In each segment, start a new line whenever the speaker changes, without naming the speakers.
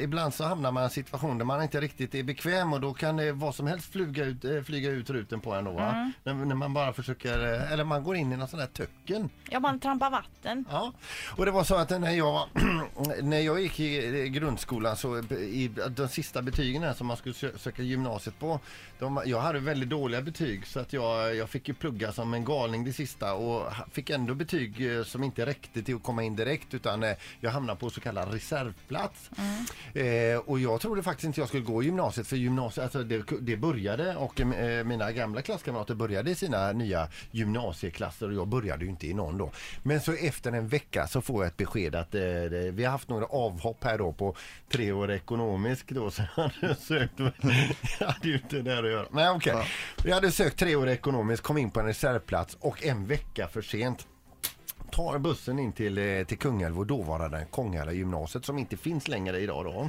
Ibland så hamnar man i en situation där man inte riktigt är bekväm och då kan det vad som helst flyga ut, eh, flyga ut ruten på en då va? När, när man bara försöker, eh, eller man går in i någon sån där töcken.
Ja, man trampar vatten.
Ja, och det var så att när jag, när jag gick i grundskolan så i de sista betygen här som man skulle sö- söka gymnasiet på, de, jag hade väldigt dåliga betyg så att jag, jag fick ju plugga som en galning det sista och fick ändå betyg eh, som inte räckte till att komma in direkt utan eh, jag hamnade på så kallad reservplats. Eh, och jag trodde faktiskt inte jag skulle gå i gymnasiet för gymnasiet, alltså det, det började och eh, mina gamla klasskamrater började i sina nya gymnasieklasser och jag började ju inte i någon då. Men så efter en vecka så får jag ett besked att eh, vi har haft några avhopp här då på tre år ekonomisk då så jag hade sökt, jag hade ju inte där att göra. Men okej, jag hade sökt tre år ekonomisk, kom in på en reservplats och en vecka för sent tar bussen in till, eh, till Kungälv och dåvarande Kongälva gymnasiet som inte finns längre idag då.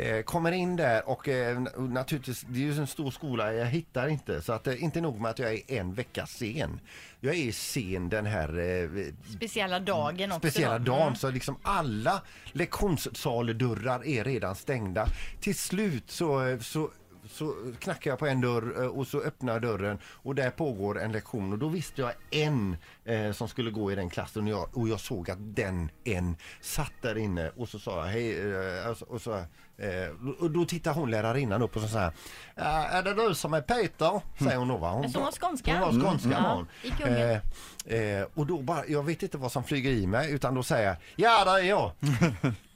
Eh, kommer in där och eh, naturligtvis, det är ju en stor skola, jag hittar inte. Så att eh, inte nog med att jag är en vecka sen. Jag är sen den här eh,
Speciella dagen också.
speciella
då.
dagen så liksom alla lektionssaldörrar är redan stängda. Till slut så, så så knackar jag på en dörr eh, och så öppnar dörren och där pågår en lektion och då visste jag en eh, som skulle gå i den klassen och jag, och jag såg att den en satt där inne och så sa jag hej eh, och så- och så eh, och då tittar hon lärarinnan upp och så säger "Ja, är det du som är Peter? Säger hon då va? Hon,
så var skånska.
Hon var skånska var hon. Eh, eh, och då bara, jag vet inte vad som flyger i mig utan då säger jag ja det är jag.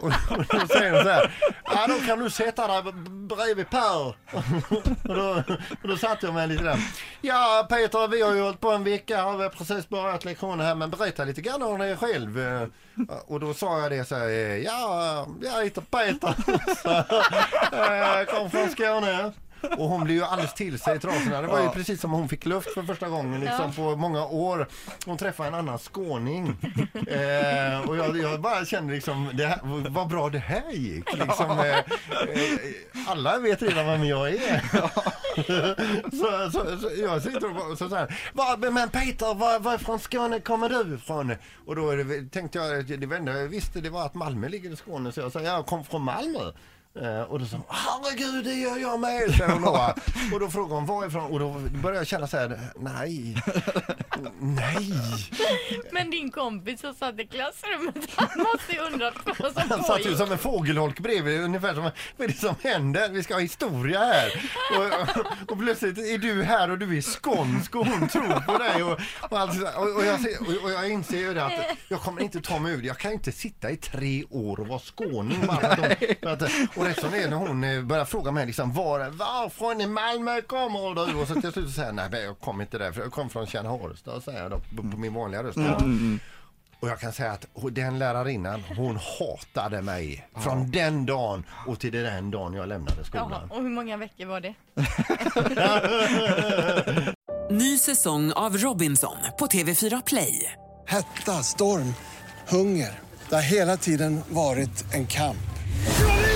och, och då säger hon så här, ja då kan du sätta dig bredvid Per. och, då, och då satt jag mig lite där. Ja Peter vi har ju hållit på en vecka här, vi har precis börjat lektionen här men berätta lite grann om dig själv. Och då sa jag det så här, ja jag heter Peter. så, eh, jag kommer från Skåne. Och hon blev ju alldeles till sig i trasorna. Det var ju precis som hon fick luft för första gången liksom, på många år. Hon träffade en annan skåning. Eh, och jag, jag bara kände liksom, det här, vad bra det här gick. Liksom, eh, eh, alla vet redan vem jag är. så, så, så jag sitter och bara- så, så här, "Va, men Peter, var, varifrån Skåne kommer du ifrån? Och då det, tänkte jag, det enda jag visste det var att Malmö ligger i Skåne. Så jag sa, jag kom från Malmö. Eh, och då sa hon, herregud det gör jag med, säger hon då. Och då frågade hon varifrån och då började jag känna så här, nej, nej.
Men din kompis som satt i klassrummet, han måste ju undrat vad som
Han satt ju
pågick.
som en fågelholk bredvid, ungefär som, vad är det som händer? Vi ska ha historia här. Och, och plötsligt är du här och du är skånsk och hon tror på dig. Och, och, allt, och, och, jag, ser- och, och jag inser ju det att jag kommer inte ta mig ur det. Jag kan inte sitta i tre år och vara skåning. Bara för att de, för att, och rätt som det är när hon eh, börjar fråga mig liksom, var, varifrån i Malmö kommer du? Och så till slut säger jag, nej jag kommer inte där, för jag kommer från Kärnhorstad, säger jag då, på, på min vanliga röst. Och jag kan säga att den lärarinnan, hon hatade mig från den dagen och till den dagen jag lämnade
Jaha,
skolan.
och hur många veckor var det?
Ny säsong av Robinson på TV4 Play.
Hetta, storm, hunger. Det har hela tiden varit en kamp.